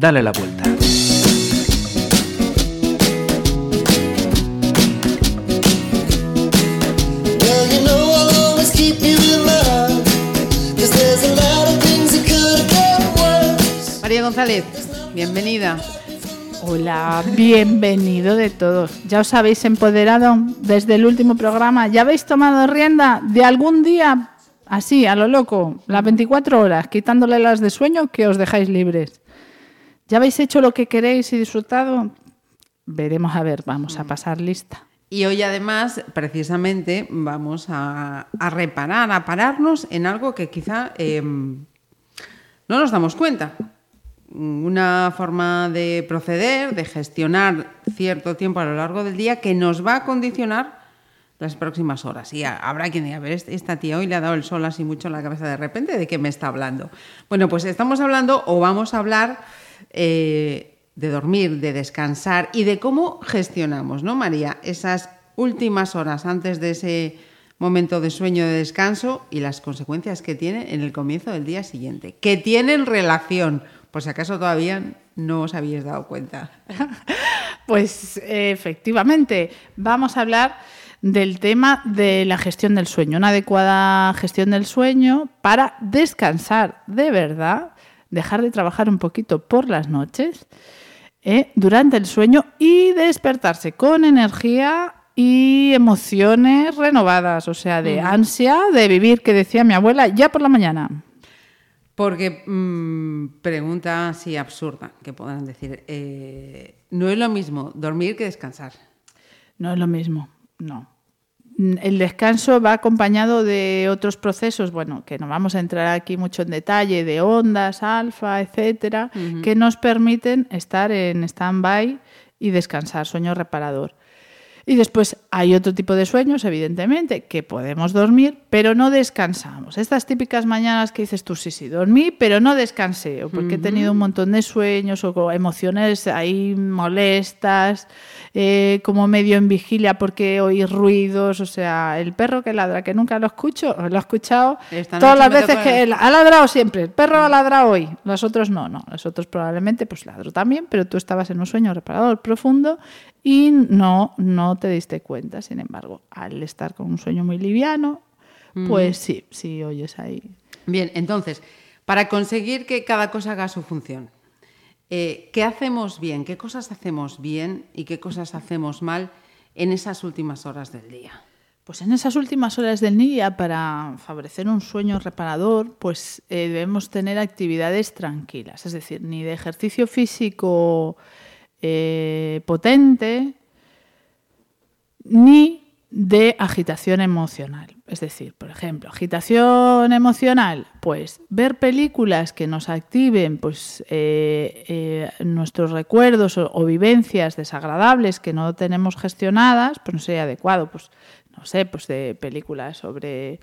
Dale la vuelta. María González, bienvenida. Hola, bienvenido de todos. Ya os habéis empoderado desde el último programa. ¿Ya habéis tomado rienda de algún día así, a lo loco, las 24 horas, quitándole las de sueño que os dejáis libres? ¿Ya habéis hecho lo que queréis y disfrutado? Veremos a ver, vamos a pasar lista. Y hoy además, precisamente, vamos a, reparar, a pararnos en algo que quizá em, no nos damos cuenta una forma de proceder, de gestionar cierto tiempo a lo largo del día que nos va a condicionar las próximas horas. Y habrá quien diga, a ver, este, esta tía hoy le ha dado el sol así mucho en la cabeza de repente, ¿de qué me está hablando? Bueno, pues estamos hablando o vamos a hablar eh, de dormir, de descansar y de cómo gestionamos, ¿no, María? Esas últimas horas antes de ese momento de sueño de descanso y las consecuencias que tiene en el comienzo del día siguiente, que tienen relación por si acaso todavía no os habéis dado cuenta. pues efectivamente, vamos a hablar del tema de la gestión del sueño, una adecuada gestión del sueño para descansar de verdad, dejar de trabajar un poquito por las noches ¿eh? durante el sueño y despertarse con energía y emociones renovadas, o sea, de ansia de vivir, que decía mi abuela, ya por la mañana. Porque mm, pregunta así absurda que podrán decir, eh, no es lo mismo dormir que descansar. No es lo mismo, no. El descanso va acompañado de otros procesos, bueno, que no vamos a entrar aquí mucho en detalle, de ondas, alfa, etcétera, que nos permiten estar en stand-by y descansar, sueño reparador. Y después hay otro tipo de sueños, evidentemente, que podemos dormir, pero no descansamos. Estas típicas mañanas que dices tú, sí, sí, dormí, pero no descansé, o porque he tenido un montón de sueños o emociones ahí molestas, eh, como medio en vigilia porque oí ruidos, o sea, el perro que ladra, que nunca lo escucho, lo he escuchado todas las veces que él ha ladrado siempre, el perro ha ladrado hoy, los otros no, no, los otros probablemente pues ladro también, pero tú estabas en un sueño reparador profundo y no, no te diste cuenta. Sin embargo, al estar con un sueño muy liviano, pues sí, sí oyes ahí. Bien, entonces, para conseguir que cada cosa haga su función, eh, ¿qué hacemos bien? ¿Qué cosas hacemos bien y qué cosas hacemos mal en esas últimas horas del día? Pues en esas últimas horas del día, para favorecer un sueño reparador, pues eh, debemos tener actividades tranquilas, es decir, ni de ejercicio físico eh, potente ni de agitación emocional. Es decir, por ejemplo, agitación emocional, pues ver películas que nos activen pues, eh, eh, nuestros recuerdos o, o, vivencias desagradables que no tenemos gestionadas, pues no sería adecuado. Pues no sé, pues de películas sobre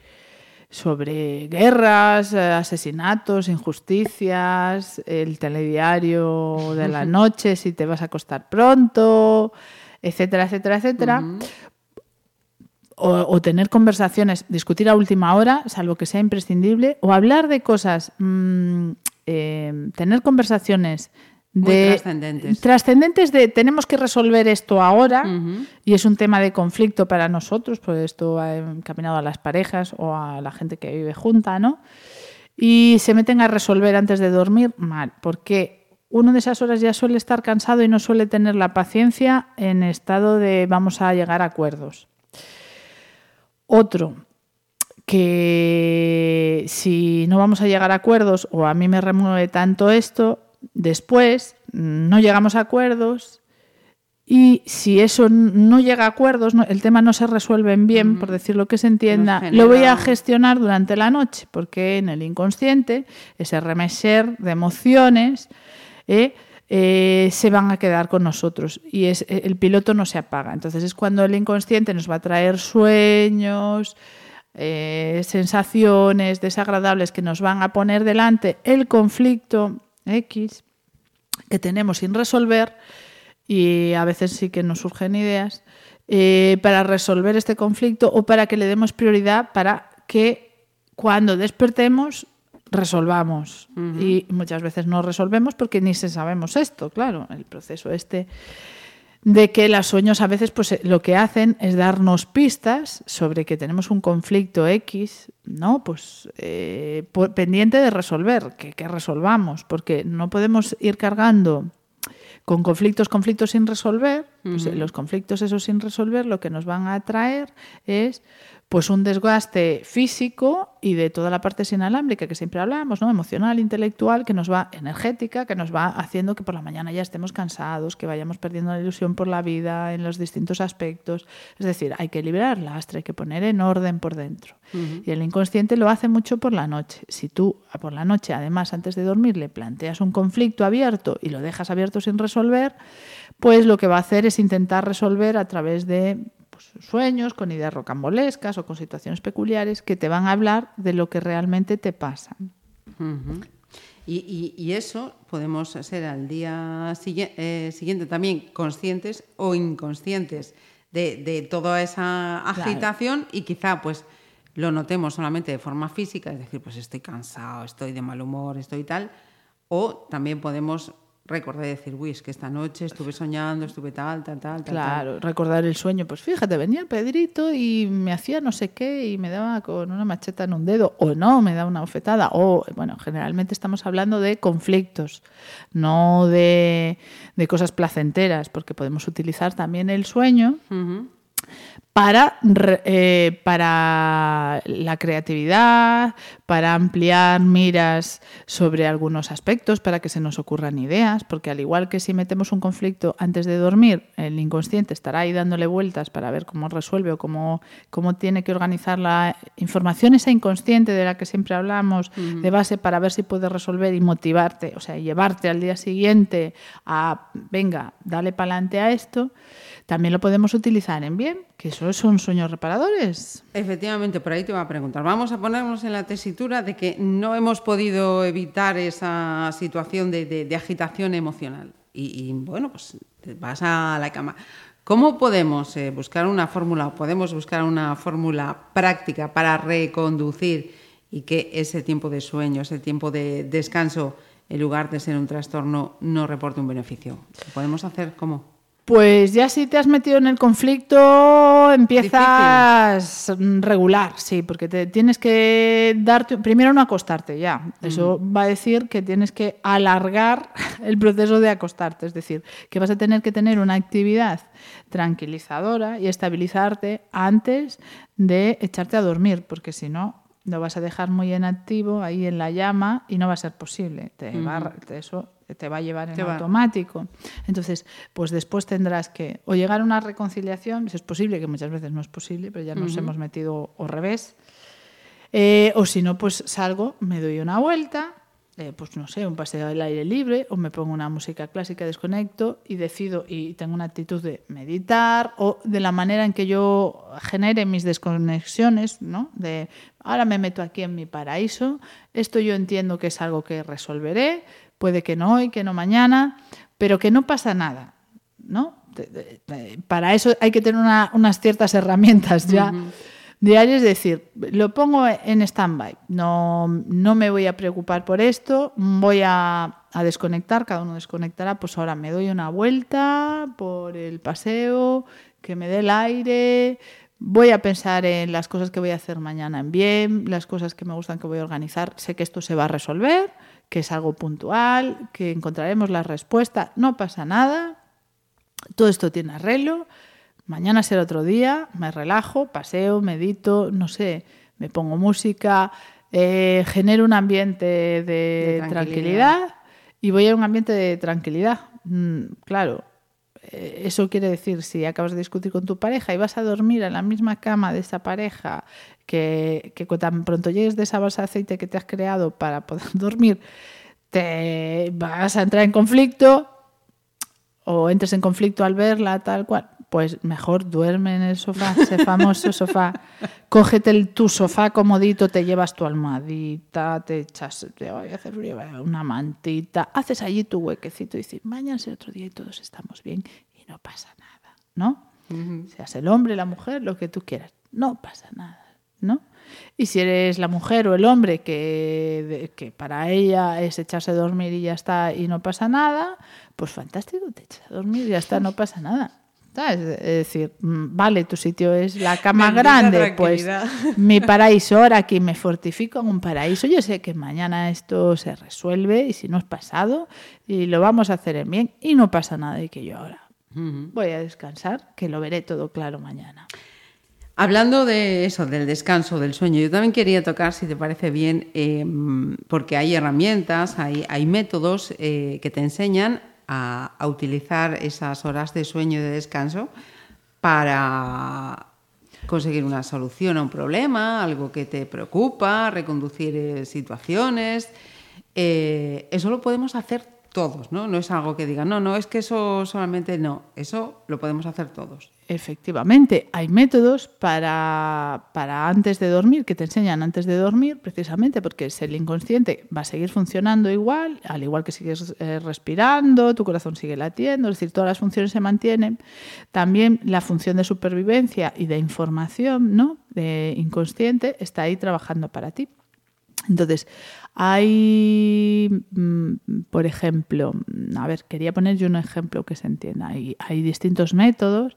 sobre guerras, eh, asesinatos, injusticias, el telediario de la noche, si te vas a acostar pronto, etcétera, etcétera, etcétera. o, tener conversaciones, discutir a última hora, salvo que sea imprescindible, o hablar de cosas, mm, eh, tener conversaciones trascendentes. Trascendentes de tenemos que resolver esto ahora y es un tema de conflicto para nosotros, pues esto ha encaminado a las parejas o a la gente que vive junta, ¿no? Y se meten a resolver antes de dormir mal, porque uno de esas horas ya suele estar cansado y no suele tener la paciencia en estado de vamos a llegar a acuerdos. Otro, que si no vamos a llegar a acuerdos o a mí me remueve tanto esto, después no llegamos a acuerdos y si eso no llega a acuerdos, el tema no se resuelve bien, por decir lo que se entienda, lo voy a gestionar durante la noche, porque en el inconsciente ese remeser de emociones ¿eh? Eh, se van a quedar con nosotros y es, el piloto no se apaga. Entonces es cuando el inconsciente nos va a traer sueños, eh, sensaciones desagradables que nos van a poner delante el conflicto X que tenemos sin resolver y a veces sí que nos surgen ideas eh, para resolver este conflicto o para que le demos prioridad para que cuando despertemos resolvamos. Y muchas veces no resolvemos porque ni se sabemos esto, claro, el proceso este de que los sueños a veces pues lo que hacen es darnos pistas sobre que tenemos un conflicto X, ¿no? Pues eh, pendiente de resolver, que, que resolvamos, porque no podemos ir cargando con conflictos, conflictos sin resolver, pues, los conflictos esos sin resolver lo que nos van a traer es pues un desgaste físico y de toda la parte inalámbrica que siempre hablamos, ¿no? emocional, intelectual, que nos va energética, que nos va haciendo que por la mañana ya estemos cansados, que vayamos perdiendo la ilusión por la vida en los distintos aspectos. Es decir, hay que liberar lastre, hay que poner en orden por dentro. Y el inconsciente lo hace mucho por la noche. Si tú por la noche, además, antes de dormir, le planteas un conflicto abierto y lo dejas abierto sin resolver, pues lo que va a hacer es intentar resolver a través de pues, sueños, con ideas rocambolescas o con situaciones peculiares que te van a hablar de lo que realmente te pasa. y, eso podemos ser al día eh, siguiente también conscientes o inconscientes de, toda esa agitación y quizá pues lo notemos solamente de forma física, es decir, pues estoy cansado, estoy de mal humor, estoy tal, o también podemos recordar y decir, uy, es que esta noche estuve soñando, estuve tal, tal, tal. Claro, recordar el sueño. Pues fíjate, venía Pedrito y me hacía no sé qué y me daba con una macheta en un dedo, o no, me daba una bofetada, o, bueno, generalmente estamos hablando de conflictos, no de, cosas placenteras, porque podemos utilizar también el sueño para, eh, para la creatividad, para ampliar miras sobre algunos aspectos, para que se nos ocurran ideas, porque al igual que si metemos un conflicto antes de dormir, el inconsciente estará ahí dándole vueltas para ver cómo resuelve o cómo, cómo tiene que organizar la información esa inconsciente de la que siempre hablamos de base para ver si puede resolver y motivarte, o sea, llevarte al día siguiente a, venga, dale para adelante a esto. También lo podemos utilizar en bien, que eso son sueños reparadores. Efectivamente, por ahí te iba a preguntar. Vamos a ponernos en la tesitura de que no hemos podido evitar esa situación de, agitación emocional. Y, bueno, pues vas a la cama. ¿Cómo podemos eh, buscar una fórmula o podemos buscar una fórmula práctica para reconducir y que ese tiempo de sueño, ese tiempo de descanso, en lugar de ser un trastorno, no reporte un beneficio? ¿Podemos hacer cómo? Pues ya si te has metido en el conflicto, empiezas regular, sí, porque te tienes que darte, primero no acostarte ya. Eso va a decir que tienes que alargar el proceso de acostarte, es decir, que vas a tener que tener una actividad tranquilizadora y estabilizarte antes de echarte a dormir, porque si no, lo vas a dejar muy en activo ahí en la llama y no va a ser posible. Te va, eso te va a llevar en automático. Entonces, pues después tendrás que o llegar a una reconciliación, si es posible, que muchas veces no es posible, pero ya nos hemos metido al revés. Eh, o si no, pues salgo, me doy una vuelta, eh, pues no sé, un paseo al aire libre, o me pongo una música clásica, desconecto y decido y tengo una actitud de meditar o de la manera en que yo genere mis desconexiones, ¿no? De ahora me meto aquí en mi paraíso, esto yo entiendo que es algo que resolveré, puede que no hoy, que no mañana, pero que no pasa nada, ¿no? Para eso hay que tener unas ciertas herramientas ya diarias, es decir, lo pongo en stand-by, no, no me voy a preocupar por esto, voy a, a, desconectar, cada uno desconectará, pues ahora me doy una vuelta por el paseo, que me dé el aire, voy a pensar en las cosas que voy a hacer mañana en bien, las cosas que me gustan que voy a organizar, sé que esto se va a resolver que es algo puntual, que encontraremos la respuesta, no pasa nada, todo esto tiene arreglo, mañana será otro día, me relajo, paseo, medito, no sé, me pongo música, eh, genero un ambiente de, tranquilidad. y voy a un ambiente de tranquilidad. Mm, claro, eh, eso quiere decir, si acabas de discutir con tu pareja y vas a dormir en la misma cama de esa pareja, que, que tan pronto llegues de esa bolsa de aceite que te has creado para poder dormir, te vas a entrar en conflicto o entres en conflicto al verla, tal cual, pues mejor duerme en el sofá, ese famoso sofá. Cógete el, tu sofá comodito, te llevas tu almohadita, te echas, te voy a hacer una mantita, haces allí tu huequecito y dices, mañana será otro día y todos estamos bien y no pasa nada, ¿no? Seas el hombre, la mujer, lo que tú quieras, no pasa nada, ¿no? Y si eres la mujer o el hombre que, que para ella es echarse a dormir y ya está y no pasa nada, pues fantástico, te echas a dormir y ya está, no pasa nada. Es decir, mm, vale, tu sitio es la cama grande, pues mi paraíso, ahora aquí me fortifico en un paraíso. Yo sé que mañana esto se resuelve y si no es pasado y lo vamos a hacer en bien y no pasa nada y que yo ahora voy a descansar, que lo veré todo claro mañana. Hablando de eso, del descanso, del sueño, yo también quería tocar, si te parece bien, em, porque hay herramientas, hay, hay métodos eh, que te enseñan a, utilizar esas horas de sueño y de descanso para conseguir una solución a un problema, algo que te preocupa, reconducir eh, situaciones. Eh, eso lo podemos hacer todos, ¿no? No es algo que digan, no, no, es que eso solamente no, eso lo podemos hacer todos. Efectivamente, hay métodos para, antes de dormir, que te enseñan antes de dormir, precisamente porque es el inconsciente va a seguir funcionando igual, al igual que sigues eh, respirando, tu corazón sigue latiendo, es decir, todas las funciones se mantienen. También la función de supervivencia y de información, ¿no? De inconsciente, está ahí trabajando para ti. Entonces, hay, mm, por ejemplo, a ver, quería poner yo un ejemplo que se entienda. Hay, hay distintos métodos,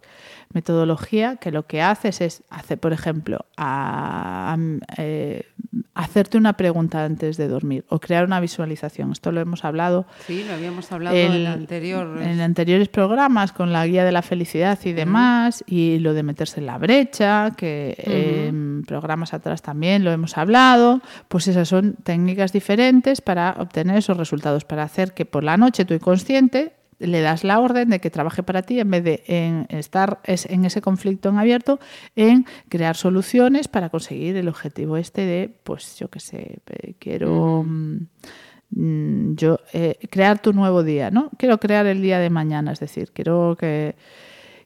metodología, que lo que haces es, hacer, por ejemplo, a, eh, hacerte una pregunta antes de dormir o crear una visualización. Esto lo hemos hablado. Sí, lo habíamos hablado en, anterior... en anteriores programas con la guía de la felicidad y demás, y lo de meterse en la brecha, que en programas atrás también lo hemos hablado. Pues esas son técnicas diferentes para obtener esos resultados, para hacer que por la noche tu inconsciente le das la orden de que trabaje para ti en vez de en estar en ese conflicto en abierto, en crear soluciones para conseguir el objetivo este de, pues yo qué sé, quiero mm, mm, yo eh, crear tu nuevo día, ¿no? Quiero crear el día de mañana, es decir, quiero que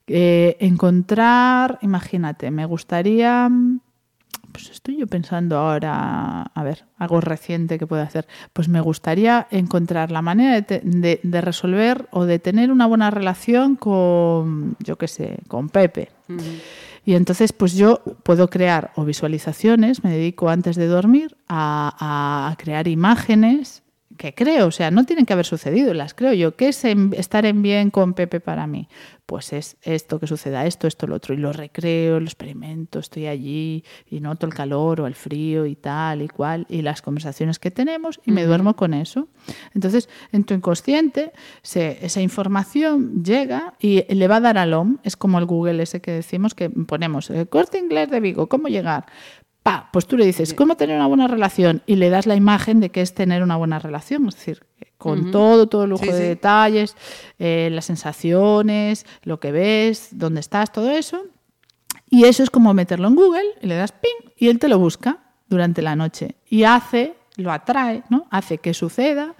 encontrar, imagínate, me gustaría pues estoy yo pensando ahora, a ver, algo reciente que puedo hacer. Pues me gustaría encontrar la manera de, resolver o de tener una buena relación con, yo qué sé, con Pepe. Y entonces, pues yo puedo crear o visualizaciones, me dedico antes de dormir a crear imágenes que creo, o sea, no tienen que haber sucedido, las creo yo. ¿Qué es estar en bien con Pepe para mí? Pues es esto que suceda, esto, esto, lo otro. Y lo recreo, lo experimento, estoy allí y noto el calor o el frío y tal y cual, y las conversaciones que tenemos y me duermo con eso. Entonces, en tu inconsciente, esa información llega y le va a dar al OM, es como el Google ese que decimos que ponemos, el corte inglés de Vigo, ¿cómo llegar? Pa, pues tú le dices, ¿cómo tener una buena relación? Y le das la imagen de qué es tener una buena relación, es decir, con todo, todo el lujo de detalles, eh, las sensaciones, lo que ves, dónde estás, todo eso. Y eso es como meterlo en Google y le das ping y él te lo busca durante la noche y hace, lo atrae, ¿no? Hace que suceda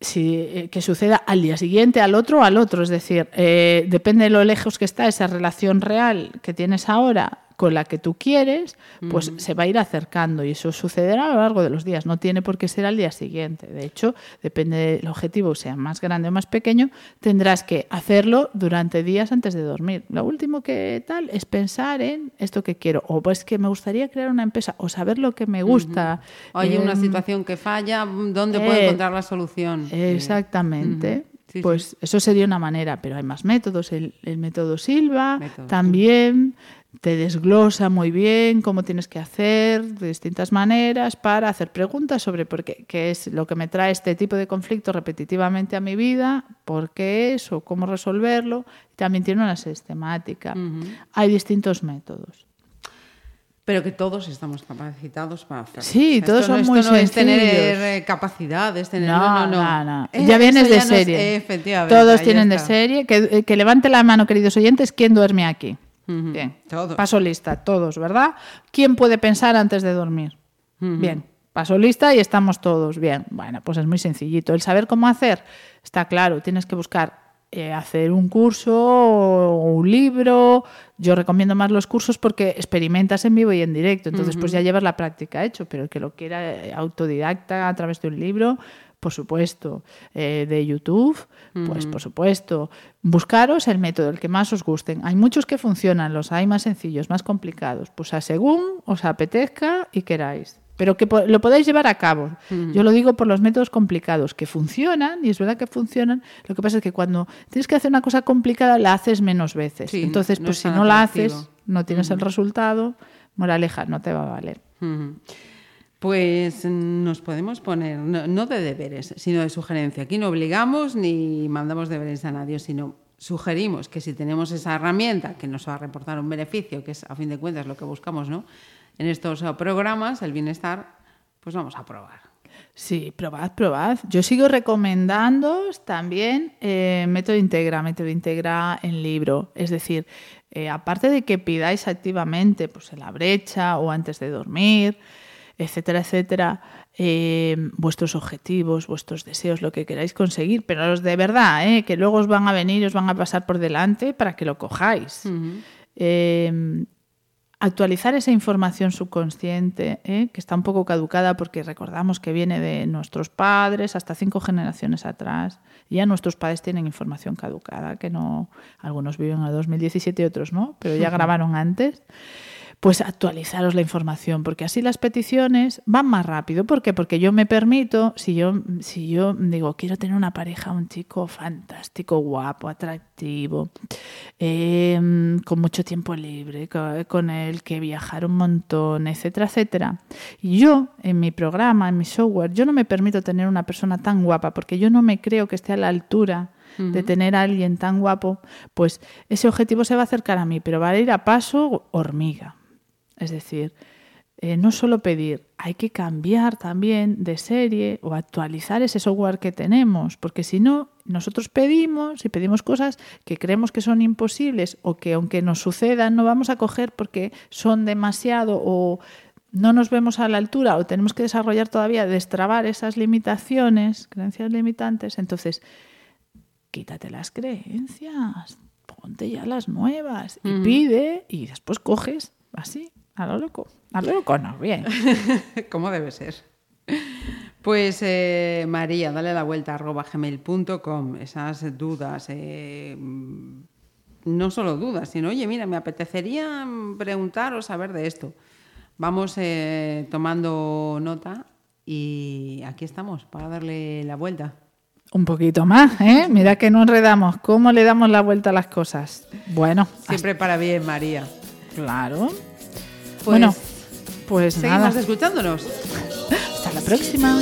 si, eh, que suceda al día siguiente, al otro, al otro. Es decir, eh, depende de lo lejos que está esa relación real que tienes ahora con la que tú quieres, pues se va a ir acercando y eso sucederá a lo largo de los días. No tiene por qué ser al día siguiente. De hecho, depende del objetivo, sea más grande o más pequeño, tendrás que hacerlo durante días antes de dormir. Lo último que tal es pensar en esto que quiero o pues que me gustaría crear una empresa o saber lo que me gusta. Oye, una em, situación que falla, ¿dónde puedo eh, encontrar la solución? Exactamente. Pues eso sería una manera, pero hay más métodos. El, método Silva también te desglosa muy bien cómo tienes que hacer de distintas maneras para hacer preguntas sobre por qué, qué es lo que me trae este tipo de conflicto repetitivamente a mi vida, por qué es o cómo resolverlo. También tiene una sistemática. Hay distintos métodos. Pero que todos estamos capacitados para hacerlo. Sí, todos son muy no es tener eh, capacidad, es tener... No, no, no. Eh, ya vienes de serie. efectivamente, todos tienen de serie. Que, eh, que levante la mano, queridos oyentes, ¿quién duerme aquí? Bien, paso lista, todos, ¿verdad? ¿Quién puede pensar antes de dormir? Bien, paso lista y estamos todos. Bien, bueno, pues es muy sencillito. El saber cómo hacer, está claro, tienes que buscar eh, hacer un curso o un libro. Yo recomiendo más los cursos porque experimentas en vivo y en directo, entonces pues ya llevas la práctica hecho, pero el que lo quiera eh, autodidacta a través de un libro, por supuesto. Eh, de YouTube, pues por supuesto. Buscaros el método, el que más os gusten. Hay muchos que funcionan, los hay más sencillos, más complicados. Pues a según os apetezca y queráis pero que lo podéis llevar a cabo. Yo lo digo por los métodos complicados, que funcionan, y es verdad que funcionan, lo que pasa es que cuando tienes que hacer una cosa complicada, la haces menos veces. Entonces, pues si no la haces, no tienes el resultado, moraleja, no te va a valer. Pues nos podemos poner, no, de deberes, sino de sugerencia. Aquí no obligamos ni mandamos deberes a nadie, sino sugerimos que si tenemos esa herramienta que nos va a reportar un beneficio, que es a fin de cuentas lo que buscamos ¿no? En estos programas, el bienestar, pues vamos a probar. Sí, probad, probad. Yo sigo recomendando también eh, Método Integra, Método Integra en libro. Es decir, eh, aparte de que pidáis activamente pues, en la brecha o antes de dormir, etcétera, etcétera, eh, vuestros objetivos, vuestros deseos, lo que queráis conseguir, pero los de verdad, eh, que luego os van a venir y os van a pasar por delante para que lo cojáis. Eh, actualizar esa información subconsciente, que está un poco caducada porque recordamos que viene de nuestros padres hasta cinco generaciones atrás. Ya nuestros padres tienen información caducada, que no, algunos viven a 2017 y otros no, pero ya grabaron antes pues actualizaros la información, porque así las peticiones van más rápido. ¿Por qué? Porque yo me permito, si yo, si yo digo, quiero tener una pareja, un chico fantástico, guapo, atractivo, em, con mucho tiempo libre, con el que viajar un montón, etcétera, etcétera. Y yo, en mi programa, en mi software, yo no me permito tener una persona tan guapa, porque yo no me creo que esté a la altura de tener a alguien tan guapo, pues ese objetivo se va a acercar a mí, pero va a ir a paso hormiga. Es decir, eh, no solo pedir, hay que cambiar también de serie o actualizar ese software que tenemos, porque si no, nosotros pedimos y pedimos cosas que creemos que son imposibles o que aunque nos sucedan no vamos a coger porque son demasiado o no nos vemos a la altura o tenemos que desarrollar todavía, destrabar esas limitaciones, creencias limitantes, entonces quítate las creencias, ponte ya las nuevas y pide y después coges así a lo loco. A lo loco no, bien. ¿Cómo debe ser? Pues eh, María, dale la vuelta a gmail.com, esas dudas, eh, no solo dudas, sino, oye, mira, me apetecería preguntar o saber de esto. Vamos eh, tomando nota y aquí estamos para darle la vuelta. Un poquito más, ¿eh? Mira que no enredamos. ¿Cómo le damos la vuelta a las cosas? Bueno. Siempre para bien, María. Claro. Pues, bueno, pues seguimos escuchándonos. Hasta la próxima.